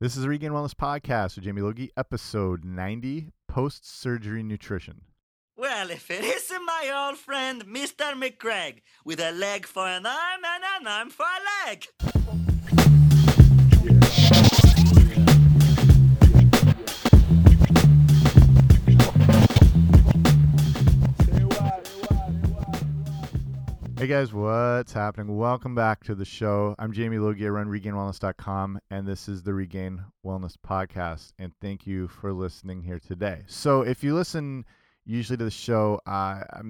This is the Regained Wellness Podcast with Jamie Logie, episode 90 Post Surgery Nutrition. Well, if it isn't my old friend, Mr. McGregor, with a leg for an arm and an arm for a leg. Hey guys, what's happening? Welcome back to the show. I'm Jamie Logie. I run regainedwellness.com, and this is the Regained Wellness Podcast. And thank you for listening here today. So, if you listen usually to the show, uh, I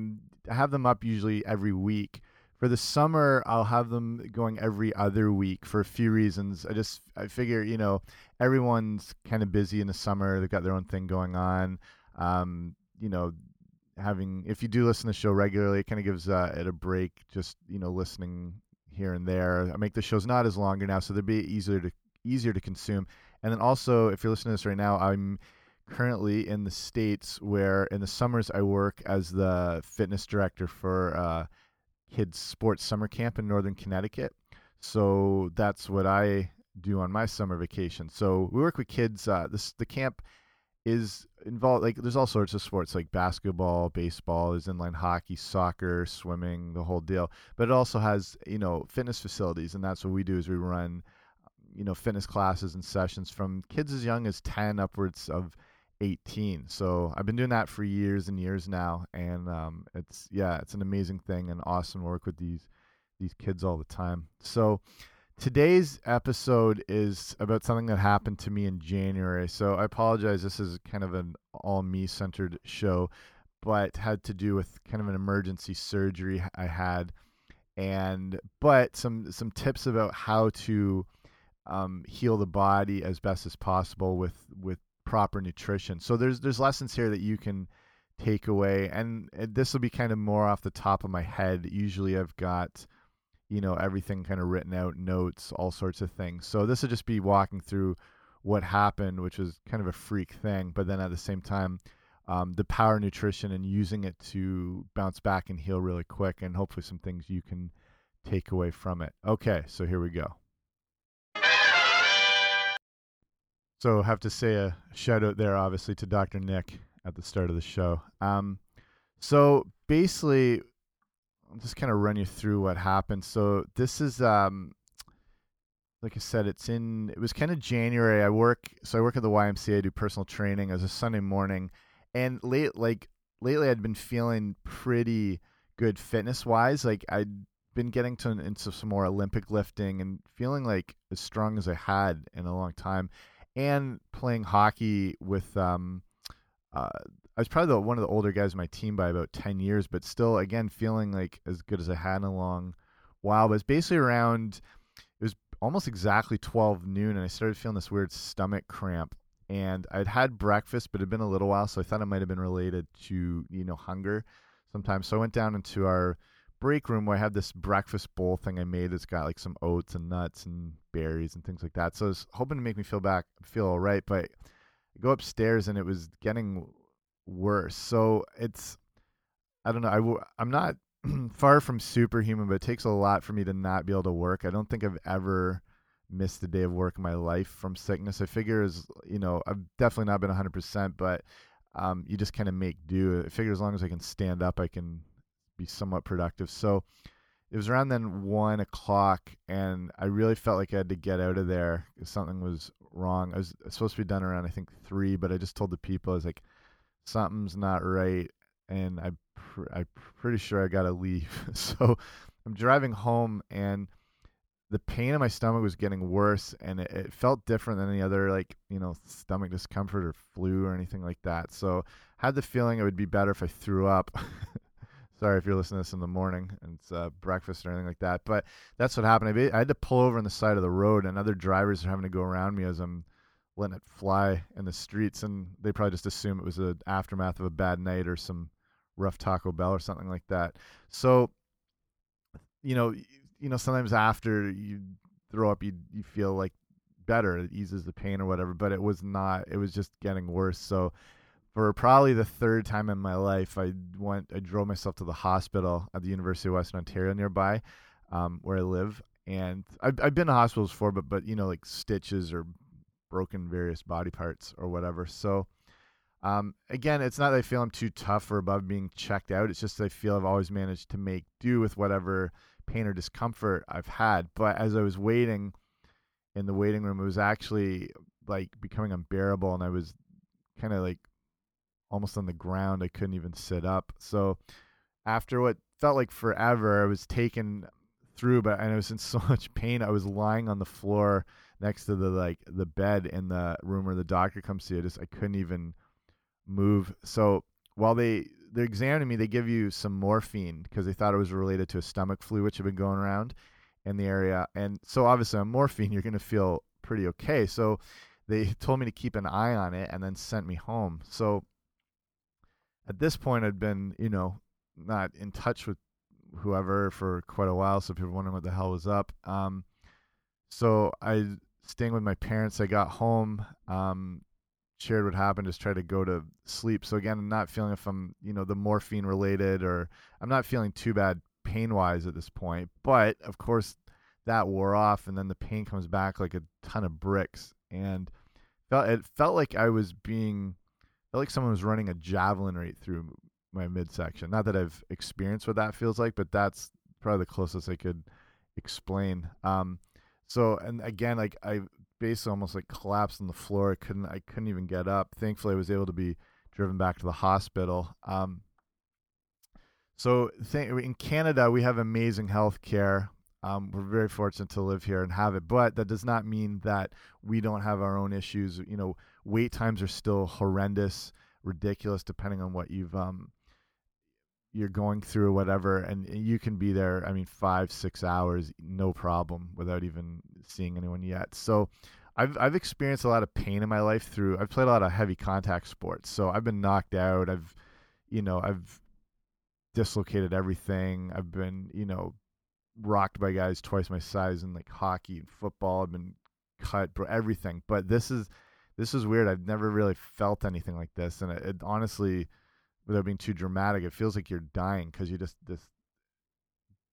have them up usually every week. For the summer, I'll have them going every other week for a few reasons. I just I figure you know everyone's kind of busy in the summer. They've got their own thing going on. Um, you know, having if you do listen to the show regularly, it kind of gives uh, it a break. Just you know, listening here and there. I make the shows not as longer now, so they'll be easier to easier to consume. And then also, if you're listening to this right now, I'm currently in the states where in the summers I work as the fitness director for uh, kids sports summer camp in northern Connecticut. So that's what I do on my summer vacation. So we work with kids. Uh, this the camp is involved like there's all sorts of sports like basketball baseball is inline hockey soccer swimming the whole deal. But it also has you know fitness facilities and that's what we do is we run you know fitness classes and sessions from kids as young as 10 upwards of 18 so i've been doing that for years and years now and um, it's yeah it's an amazing thing and awesome work with these these kids all the time. So Today's episode is about something that happened to me in January. So I apologize. This is kind of an all me centered show, but had to do with kind of an emergency surgery I had, and but some some tips about how to um, heal the body as best as possible with with proper nutrition. So there's there's lessons here that you can take away, and this will be kind of more off the top of my head. Usually I've got you know everything kind of written out notes all sorts of things. So this will just be walking through what happened which was kind of a freak thing but then at the same time um, the power nutrition and using it to bounce back and heal really quick and hopefully some things you can take away from it. Okay so here we go. So have to say a shout out there obviously to dr nick at the start of the show. Um, so basically I'll just kind of run you through what happened. So this is um like I said, it's in it was kind of January. I work so I work at the YMCA, I do personal training as a Sunday morning. And late like lately I'd been feeling pretty good fitness wise. Like I'd been getting to into some more Olympic lifting and feeling like as strong as I had in a long time. And playing hockey with um uh, I was probably the, one of the older guys in my team by about 10 years, but still, again, feeling like as good as I had in a long while. But it's basically around, it was almost exactly 12 noon, and I started feeling this weird stomach cramp. And I'd had breakfast, but it had been a little while, so I thought it might have been related to, you know, hunger sometimes. So I went down into our break room where I had this breakfast bowl thing I made that's got like some oats and nuts and berries and things like that. So I was hoping to make me feel back, feel all right, but I go upstairs and it was getting worse. So it's I don't know. I w- I'm not far from superhuman, but it takes a lot for me to not be able to work. I don't think I've ever missed a day of work in my life from sickness. I figure as you know, I've definitely not been 100%, but um, you just kind of make do. I figure as long as I can stand up, I can be somewhat productive. So it was around then one o'clock, and I really felt like I had to get out of there. Something was wrong. I was supposed to be done around I think three, but I just told the people I was like, something's not right, and I pr- I'm pretty sure I gotta leave. so I'm driving home, and the pain in my stomach was getting worse, and it, it felt different than any other like you know stomach discomfort or flu or anything like that. So I had the feeling it would be better if I threw up. Sorry if you're listening to this in the morning and it's uh, breakfast or anything like that. But that's what happened. I, I had to pull over on the side of the road, and other drivers are having to go around me as I'm letting it fly in the streets, and they probably just assume it was an aftermath of a bad night or some rough Taco Bell or something like that. So, you know, you know, sometimes after you throw up, you you feel like better, it eases the pain or whatever. But it was not. It was just getting worse. So for probably the third time in my life, I went, I drove myself to the hospital at the University of Western Ontario nearby, um, where I live. And I've, I've been to hospitals before, but but you know, like stitches or broken various body parts or whatever. So, um, again, it's not that I feel I'm too tough or above being checked out. It's just that I feel I've always managed to make do with whatever pain or discomfort I've had. But as I was waiting in the waiting room, it was actually like becoming unbearable, and I was kind of like almost on the ground. I couldn't even sit up. So after what felt like forever, I was taken through, but and I was in so much pain. I was lying on the floor next to the like the bed in the room where the doctor comes to. I just I couldn't even move. So while they they're examining me, they give you some morphine because they thought it was related to a stomach flu, which had been going around in the area. And so obviously on morphine, you're going to feel pretty okay. So they told me to keep an eye on it and then sent me home. So at this point, I'd been, you know, not in touch with whoever for quite a while. So people wondering what the hell was up. Um, so I staying with my parents. I got home. Um, shared what happened, just try to go to sleep. So again, I'm not feeling if I'm, you know, the morphine related or I'm not feeling too bad pain wise at this point. But of course, that wore off, and then the pain comes back like a ton of bricks, and felt it felt like I was being, felt like someone was running a javelin right through my midsection. Not that I've experienced what that feels like, but that's probably the closest I could explain. Um, so and again, like I basically almost like collapsed on the floor. I couldn't I couldn't even get up. Thankfully, I was able to be driven back to the hospital. Um, so in Canada, we have amazing health care. Um, we're very fortunate to live here and have it, but that does not mean that we don't have our own issues. You know, wait times are still horrendous, ridiculous, depending on what you've um, you're going through whatever, and you can be there. I mean, five, six hours, no problem, without even seeing anyone yet. So, I've I've experienced a lot of pain in my life through. I've played a lot of heavy contact sports, so I've been knocked out. I've, you know, I've dislocated everything. I've been, you know, rocked by guys twice my size in like hockey and football. I've been cut, everything. But this is this is weird. I've never really felt anything like this, and it, it honestly without being too dramatic, it feels like you're dying because you just this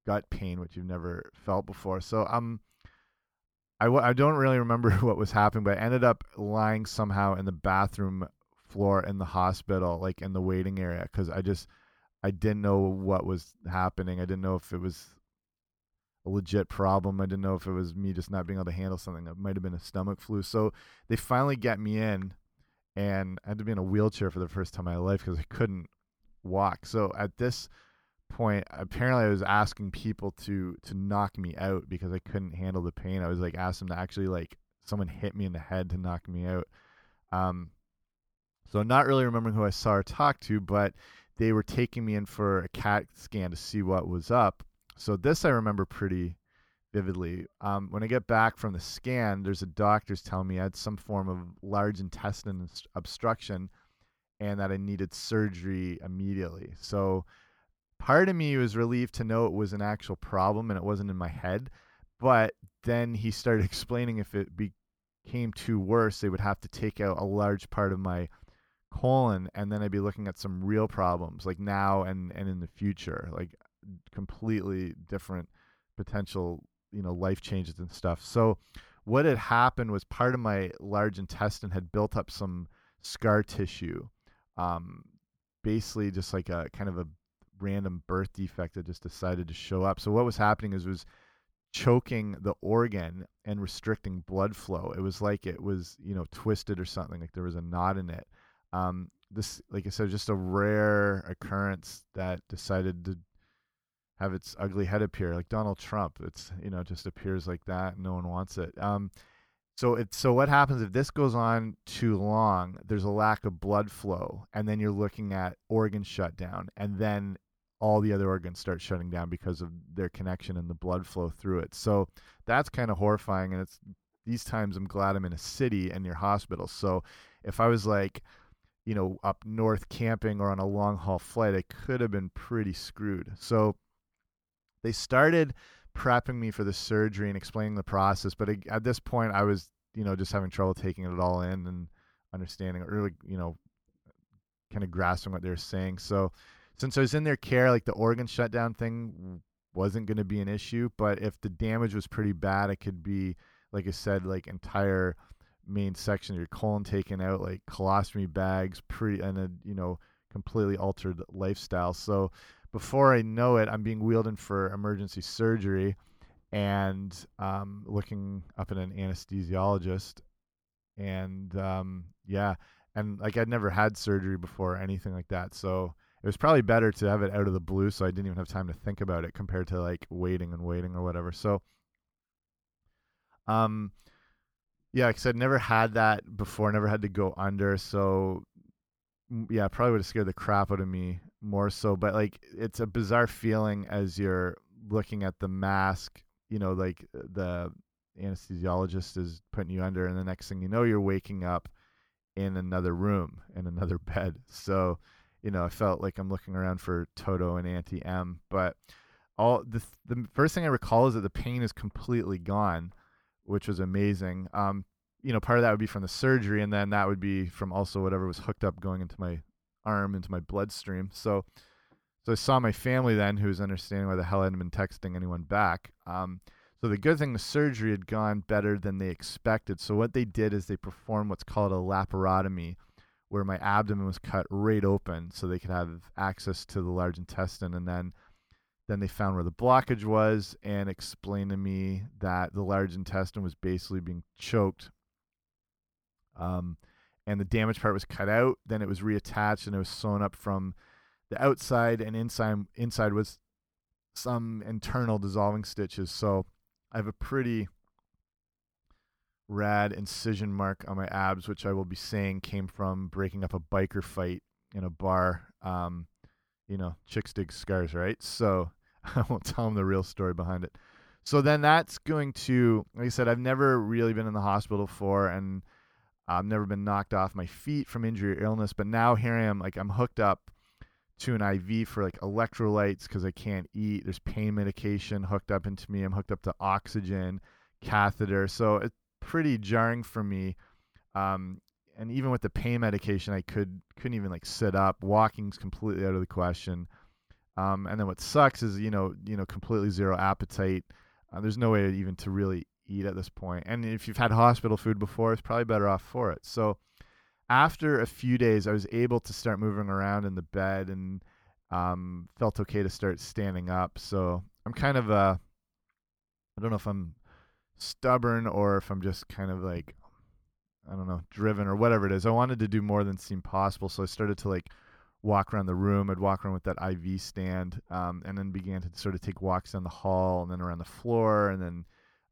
gut pain which you've never felt before. So um, I I don't really remember what was happening, but I ended up lying somehow in the bathroom floor in the hospital, like in the waiting area, because I just I didn't know what was happening. I didn't know if it was a legit problem. I didn't know if it was me just not being able to handle something. It might have been a stomach flu. So they finally get me in and I had to be in a wheelchair for the first time in my life because I couldn't walk. So at this point, apparently, I was asking people to to knock me out because I couldn't handle the pain. I was like asking them to actually like someone hit me in the head to knock me out. Um, so not really remembering who I saw or talked to, but they were taking me in for a CAT scan to see what was up. So this I remember pretty vividly. Um, when I get back from the scan, there's a doctor's telling me I had some form of large intestine obstruction and that I needed surgery immediately. So part of me was relieved to know it was an actual problem and it wasn't in my head. But then he started explaining if it became too worse, they would have to take out a large part of my colon and then I'd be looking at some real problems like now and and in the future like completely different potential you know life changes and stuff. So what had happened was part of my large intestine had built up some scar tissue um, basically just like a kind of a random birth defect that just decided to show up. So what was happening is was choking the organ and restricting blood flow. It was like it was you know twisted or something like there was a knot in it. Um, this like i said just a rare occurrence that decided to have its ugly head appear like Donald Trump. It's you know just appears like that. No one wants it. Um, so it's so what happens if this goes on too long? There's a lack of blood flow, and then you're looking at organ shutdown, and then all the other organs start shutting down because of their connection and the blood flow through it. So that's kind of horrifying, and it's these times I'm glad I'm in a city and near hospitals. So if I was like you know up north camping or on a long haul flight, I could have been pretty screwed. So they started prepping me for the surgery and explaining the process, but at this point, I was you know just having trouble taking it all in and understanding, or really you know, kind of grasping what they were saying. So since I was in their care, like the organ shutdown thing wasn't going to be an issue, but if the damage was pretty bad, it could be like I said, like entire main section of your colon taken out, like colostomy bags, pretty and a you know completely altered lifestyle. So before I know it, I'm being wheeled in for emergency surgery and um, looking up at an anesthesiologist. And um, yeah, and like I'd never had surgery before or anything like that. So it was probably better to have it out of the blue so I didn't even have time to think about it compared to like waiting and waiting or whatever. So um yeah, because I'd never had that before, never had to go under. So yeah, probably would have scared the crap out of me more so. But like it's a bizarre feeling as you're looking at the mask, you know, like the anesthesiologist is putting you under and the next thing you know you're waking up in another room in another bed. So you know, I felt like I'm looking around for Toto and Auntie Em. But all the the first thing I recall is that the pain is completely gone, which was amazing. Um, you know, part of that would be from the surgery, and then that would be from also whatever was hooked up going into my arm, into my bloodstream. So, so I saw my family then, who was understanding why the hell I hadn't been texting anyone back. Um, so the good thing, the surgery had gone better than they expected. So what they did is they performed what's called a laparotomy, where my abdomen was cut right open so they could have access to the large intestine and then then they found where the blockage was and explained to me that the large intestine was basically being choked um, and the damaged part was cut out then it was reattached and it was sewn up from the outside and inside inside was some internal dissolving stitches so i have a pretty rad incision mark on my abs, which I will be saying came from breaking up a biker fight in a bar. Um, you know, chicks dig scars, right? So I won't tell them the real story behind it. So then that's going to, like I said, I've never really been in the hospital before, and I've never been knocked off my feet from injury or illness. But now here I am, like I'm hooked up to an IV for like electrolytes because I can't eat. There's pain medication hooked up into me. I'm hooked up to oxygen catheter. So it's pretty jarring for me. Um, and even with the pain medication, I could couldn't even like sit up. Walking's completely out of the question. Um, and then what sucks is you know you know completely zero appetite. Uh, there's no way even to really eat at this point. And if you've had hospital food before, it's probably better off for it. So after a few days, I was able to start moving around in the bed and um, felt okay to start standing up. So I'm kind of a I don't know if I'm stubborn or if I'm just kind of like I don't know, driven or whatever it is. I wanted to do more than seemed possible, so I started to like walk around the room. I'd walk around with that IV stand, um, and then began to sort of take walks down the hall and then around the floor and then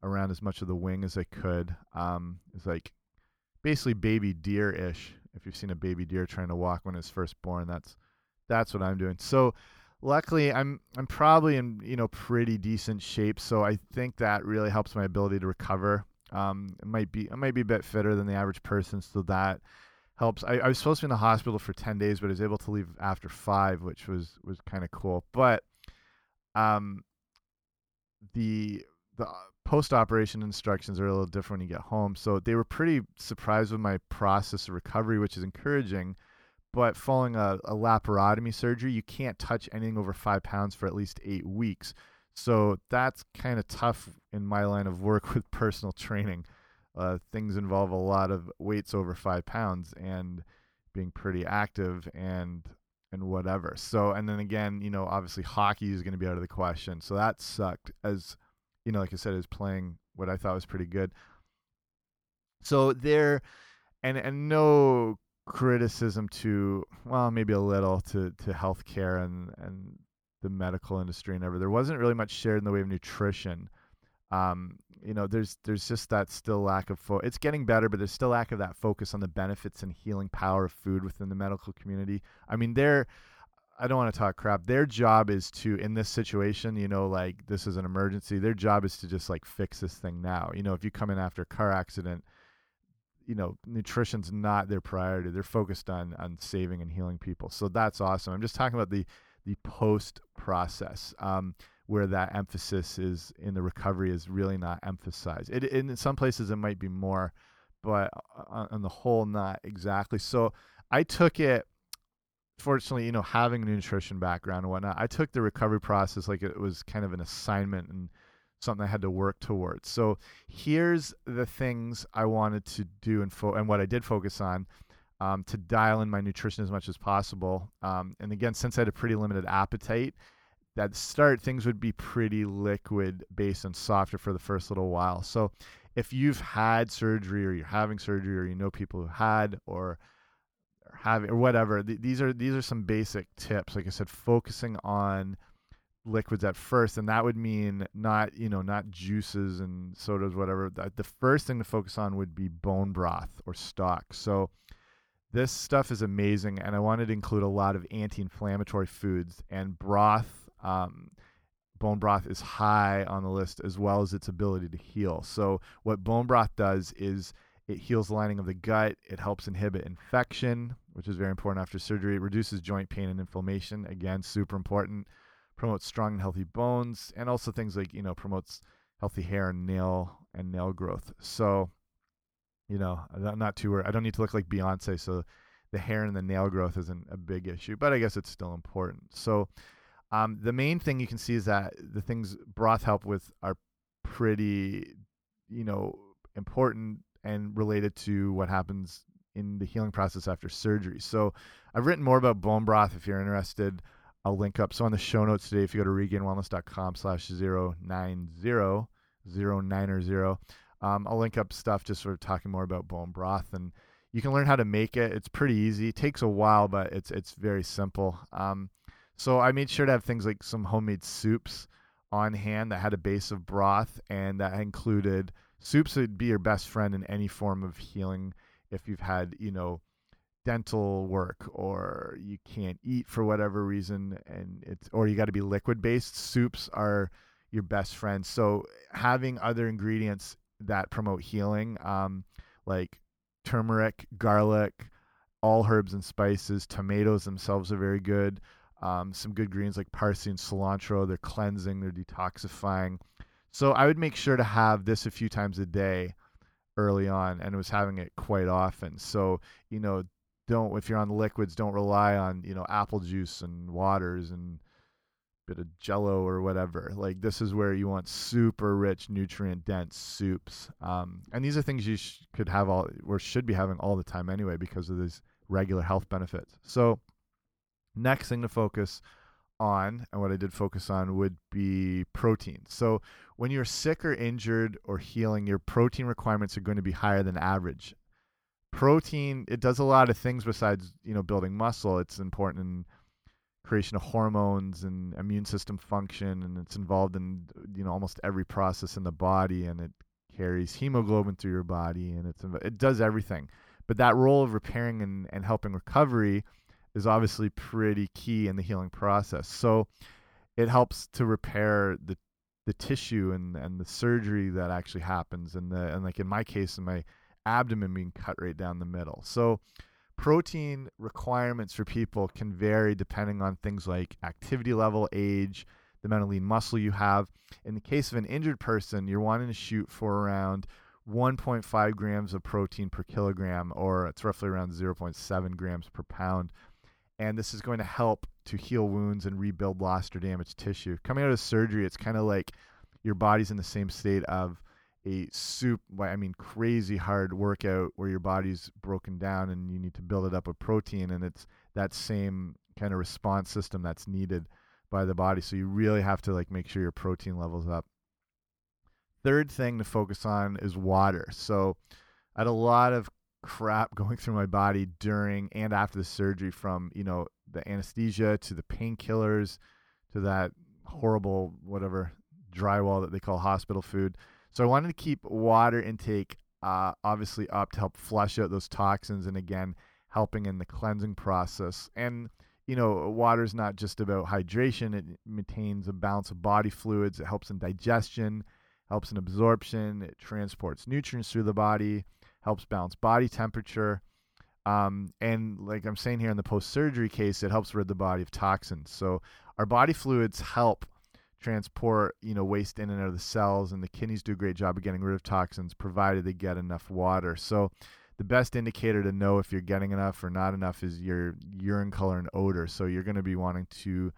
around as much of the wing as I could. Um, it's like basically baby deer ish. If you've seen a baby deer trying to walk when it's first born, that's that's what I'm doing. So luckily I'm I'm probably in you know pretty decent shape, so I think that really helps my ability to recover. Um, it might be I might be a bit fitter than the average person, so that helps. I, I was supposed to be in the hospital for ten days, but I was able to leave after five, which was was kind of cool. But um, the the post operation instructions are a little different when you get home, so they were pretty surprised with my process of recovery, which is encouraging but following a, a laparotomy surgery, you can't touch anything over five pounds for at least eight weeks. So that's kind of tough in my line of work with personal training. Uh, things involve a lot of weights over five pounds and being pretty active and and whatever. So and then again, you know, obviously hockey is going to be out of the question. So that sucked. As you know, like I said, is playing what I thought was pretty good. So there, and and no criticism to well maybe a little to to healthcare and and the medical industry and ever there wasn't really much shared in the way of nutrition. Um, you know there's there's just that still lack of fo- it's getting better but there's still lack of that focus on the benefits and healing power of food within the medical community. I mean they're i don't want to talk crap. Their job is to in this situation you know like this is an emergency their job is to just like fix this thing now. You know if you come in after a car accident you know nutrition's not their priority. They're focused on on saving and healing people. So that's awesome. I'm just talking about the the post process um, where that emphasis is in the recovery is really not emphasized. It, in some places it might be more but on, on the whole not exactly. So i took it fortunately you know having a nutrition background and whatnot i took the recovery process like it was kind of an assignment and something I had to work towards. So here's the things I wanted to do and and what I did focus on um, to dial in my nutrition as much as possible. Um, and again, since I had a pretty limited appetite, at the start things would be pretty liquid based and softer for the first little while. So if you've had surgery or you're having surgery or you know people who had or having or whatever, th these are these are some basic tips. Like I said, focusing on liquids at first and that would mean not you know not juices and sodas whatever the first thing to focus on would be bone broth or stock so this stuff is amazing and i wanted to include a lot of anti-inflammatory foods and broth um, bone broth is high on the list as well as its ability to heal so what bone broth does is it heals the lining of the gut it helps inhibit infection which is very important after surgery it reduces joint pain and inflammation again super important promotes strong and healthy bones, and also things like you know promotes healthy hair and nail and nail growth. So, you know, I'm not too worried. I don't need to look like Beyonce, so the hair and the nail growth isn't a big issue, but I guess it's still important. So, um, the main thing you can see is that the things broth help with are pretty, you know, important and related to what happens in the healing process after surgery. So, I've written more about bone broth if you're interested. I'll link up. So on the show notes today, if you go to regainedwellness.com slash 090, 090, um, I'll link up stuff just sort of talking more about bone broth and you can learn how to make it. It's pretty easy. It takes a while, but it's it's very simple. Um, so I made sure to have things like some homemade soups on hand that had a base of broth and that included soups would be your best friend in any form of healing if you've had, you know, dental work or you can't eat for whatever reason and it's or you got to be liquid based soups are your best friend. So having other ingredients that promote healing um, like turmeric garlic all herbs and spices tomatoes themselves are very good. Um, some good greens like parsley and cilantro they're cleansing they're detoxifying. So i would make sure to have this a few times a day early on and was having it quite often so you know don't if you're on liquids, don't rely on you know apple juice and waters and bit of jello or whatever. Like this is where you want super rich, nutrient dense soups. Um, and these are things you could have all or should be having all the time anyway because of these regular health benefits. So next thing to focus on and what I did focus on would be protein. So when you're sick or injured or healing, your protein requirements are going to be higher than average. Protein it does a lot of things besides you know building muscle. It's important in creation of hormones and immune system function and it's involved in you know almost every process in the body and it carries hemoglobin through your body and it's it does everything. But that role of repairing and, and helping recovery is obviously pretty key in the healing process so it helps to repair the the tissue and and the surgery that actually happens and the and like in my case in my abdomen being cut right down the middle. So, protein requirements for people can vary depending on things like activity level, age, the amount of lean muscle you have. In the case of an injured person, you're wanting to shoot for around 1.5 grams of protein per kilogram, or it's roughly around 0.7 grams per pound. And this is going to help to heal wounds and rebuild lost or damaged tissue. Coming out of surgery, it's kind of like your body's in the same state of a soup I mean crazy hard workout where your body's broken down and you need to build it up with protein and it's that same kind of response system that's needed by the body. So you really have to like make sure your protein levels up. Third thing to focus on is water. So had a lot of crap going through my body during and after the surgery from you know the anesthesia to the painkillers to that horrible whatever drywall that they call hospital food so I wanted to keep water intake uh, obviously up to help flush out those toxins and again helping in the cleansing process. And you know, water is not just about hydration; it maintains a balance of body fluids. It helps in digestion, helps in absorption. It transports nutrients through the body, helps balance body temperature. Um, and like I'm saying here in the post surgery case, it helps rid the body of toxins. So our body fluids help transport you know waste in and out of the cells and the kidneys do a great job of getting rid of toxins provided they get enough water so the best indicator to know if you're getting enough or not enough is your urine color and odor so you're going to be wanting to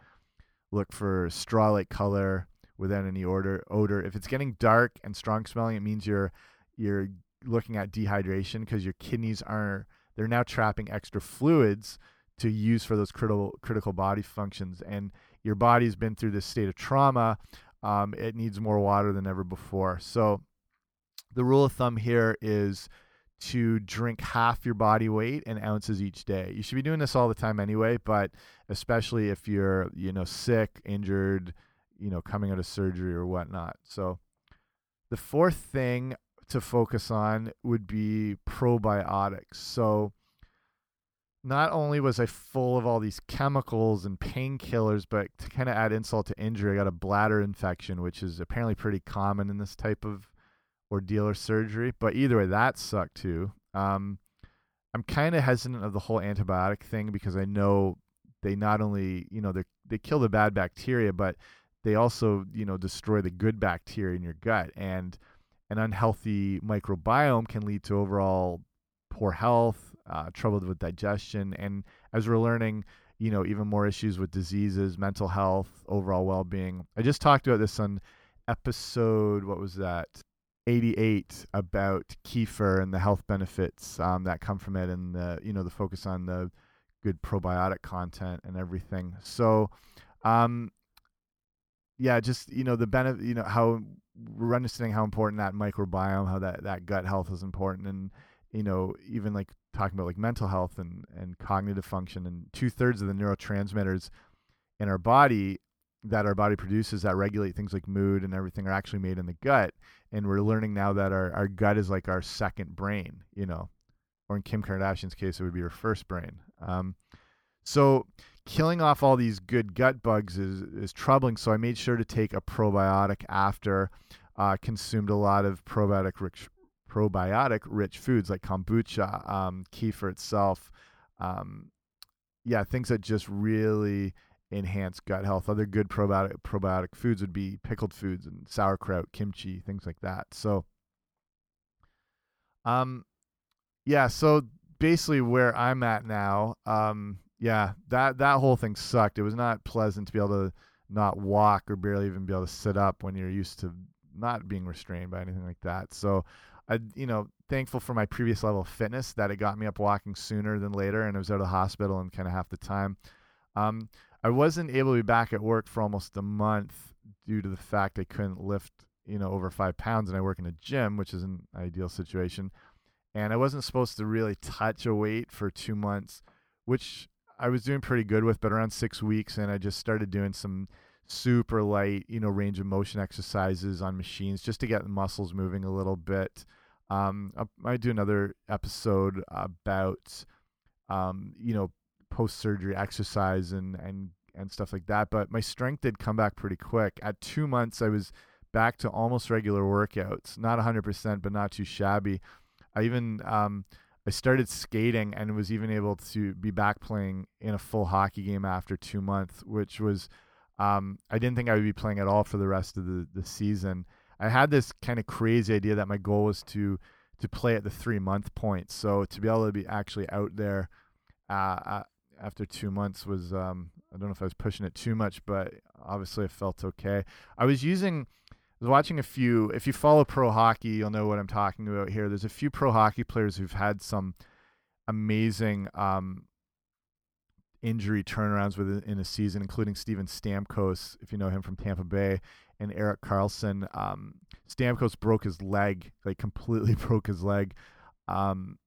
look for straw like color without any odor. Odor. If it's getting dark and strong smelling, it means you're you're looking at dehydration because your kidneys aren't—they're now trapping extra fluids to use for those critical critical body functions. And your body's been through this state of trauma um, it needs more water than ever before. So the rule of thumb here is to drink half your body weight in ounces each day. You should be doing this all the time anyway but especially if you're you know sick injured you know coming out of surgery or whatnot. So the fourth thing to focus on would be probiotics. So not only was I full of all these chemicals and painkillers, but to kind of add insult to injury, I got a bladder infection, which is apparently pretty common in this type of ordeal or surgery. But either way, that sucked too. Um, I'm kind of hesitant of the whole antibiotic thing because I know they not only, you know, they they kill the bad bacteria, but they also, you know, destroy the good bacteria in your gut. And an unhealthy microbiome can lead to overall poor health, uh, trouble with digestion, and as we're learning, you know, even more issues with diseases, mental health, overall well-being. I just talked about this on episode what was that 88 about kefir and the health benefits um, that come from it and the you know the focus on the good probiotic content and everything so um yeah just you know the benefit you know how we're understanding how important that microbiome, how that, that gut health is important, and you know even like talking about like mental health and and cognitive function, and two thirds of the neurotransmitters in our body that our body produces that regulate things like mood and everything are actually made in the gut, and we're learning now that our our gut is like our second brain, you know, or in Kim Kardashian's case, it would be her first brain. Um, so killing off all these good gut bugs is is troubling. So I made sure to take a probiotic after. Uh, consumed a lot of probiotic rich probiotic rich foods like kombucha, um, kefir itself. Um, yeah, things that just really enhance gut health. Other good probiotic probiotic foods would be pickled foods and sauerkraut, kimchi, things like that. So, um, yeah. So basically, where I'm at now, um, yeah, that that whole thing sucked. It was not pleasant to be able to not walk or barely even be able to sit up when you're used to not being restrained by anything like that. So, I you know thankful for my previous level of fitness that it got me up walking sooner than later, and I was out of the hospital in kind of half the time. Um, I wasn't able to be back at work for almost a month due to the fact I couldn't lift you know over five pounds, and I work in a gym, which is an ideal situation. And I wasn't supposed to really touch a weight for two months, which I was doing pretty good with, but around six weeks, and I just started doing some super light, you know, range of motion exercises on machines just to get the muscles moving a little bit. Um, I might do another episode about, um, you know, post surgery exercise and and and stuff like that. But my strength did come back pretty quick. At two months, I was back to almost regular workouts, not 100%, but not too shabby. I even um, I started skating and was even able to be back playing in a full hockey game after two months, which was um, I didn't think I would be playing at all for the rest of the, the season. I had this kind of crazy idea that my goal was to to play at the three month point. So to be able to be actually out there uh, uh, after two months was um, I don't know if I was pushing it too much, but obviously it felt okay. I was using I was watching a few. If you follow pro hockey, you'll know what I'm talking about here. There's a few pro hockey players who've had some amazing um, injury turnarounds within a season, including Steven Stamkos, if you know him from Tampa Bay, and Erik Karlsson. Um, Stamkos broke his leg, like completely broke his leg, um,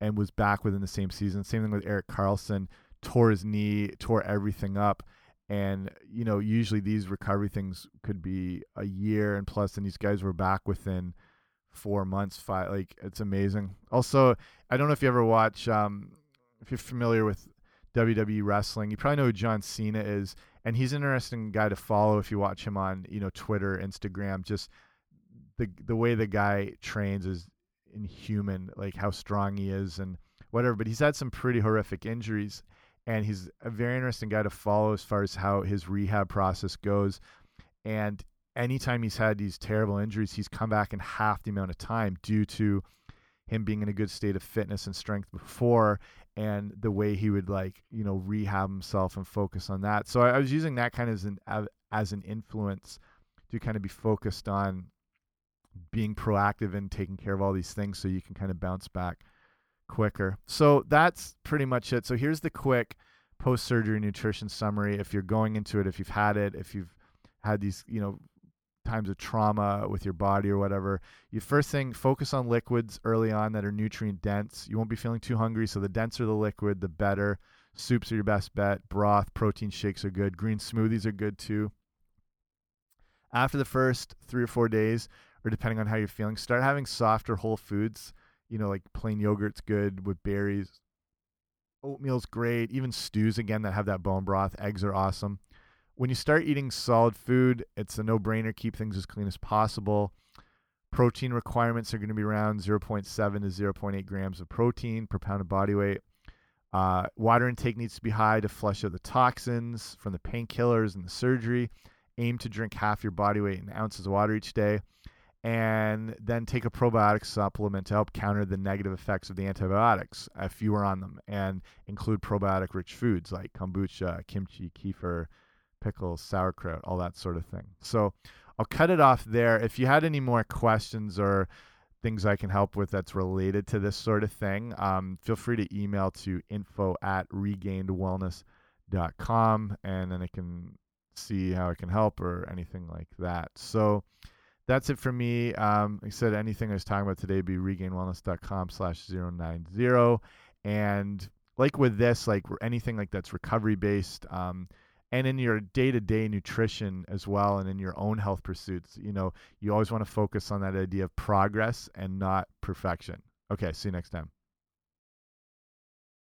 and was back within the same season. Same thing with Erik Karlsson, tore his knee, tore everything up and you know usually these recovery things could be a year and plus and these guys were back within four months five like it's amazing. Also i don't know if you ever watch um if you're familiar with wwe wrestling you probably know who john cena is and he's an interesting guy to follow if you watch him on you know twitter instagram. Just the the way the guy trains is inhuman like how strong he is and whatever but he's had some pretty horrific injuries and he's a very interesting guy to follow as far as how his rehab process goes. And anytime he's had these terrible injuries, he's come back in half the amount of time due to him being in a good state of fitness and strength before and the way he would like you know rehab himself and focus on that so i, I was using that kind of as an as an influence to kind of be focused on being proactive and taking care of all these things so you can kind of bounce back quicker. So that's pretty much it. So here's the quick post surgery nutrition summary. If you're going into it, if you've had it, if you've had these, you know, times of trauma with your body or whatever, you first thing focus on liquids early on that are nutrient dense. You won't be feeling too hungry, so the denser the liquid, the better. Soups are your best bet. Broth, protein shakes are good. Green smoothies are good too. After the first three or four days, or depending on how you're feeling, start having softer whole foods. You know, like plain yogurt's good with berries. Oatmeal's great. Even stews again that have that bone broth. Eggs are awesome. When you start eating solid food, it's a no-brainer. Keep things as clean as possible. Protein requirements are going to be around 0.7 to 0.8 grams of protein per pound of body weight. Uh, water intake needs to be high to flush out the toxins from the painkillers and the surgery. Aim to drink half your body weight in ounces of water each day. And then take a probiotic supplement to help counter the negative effects of the antibiotics if you are on them. And include probiotic rich foods like kombucha, kimchi, kefir, pickles, sauerkraut, all that sort of thing. So I'll cut it off there. If you had any more questions or things I can help with that's related to this sort of thing, um, feel free to email to info at regainedwellness.com and then I can see how I can help or anything like that. So that's it for me. Um, like I said, anything I was talking about today be regainedwellness.com slash 090. And like with this, like anything like that's recovery based, um, and in your day-to-day nutrition as well and in your own health pursuits you know you always want to focus on that idea of progress and not perfection okay see you next time